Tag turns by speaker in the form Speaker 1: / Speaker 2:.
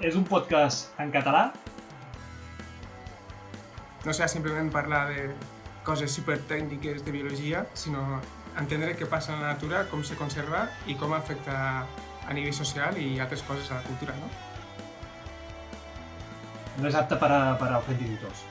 Speaker 1: és un podcast en català?
Speaker 2: No serà simplement parlar de coses supertècniques de biologia, sinó entendre què passa a la natura, com se conserva i com afecta a nivell social i altres coses a la cultura, no?
Speaker 1: No és apte per a, per a ofendidors.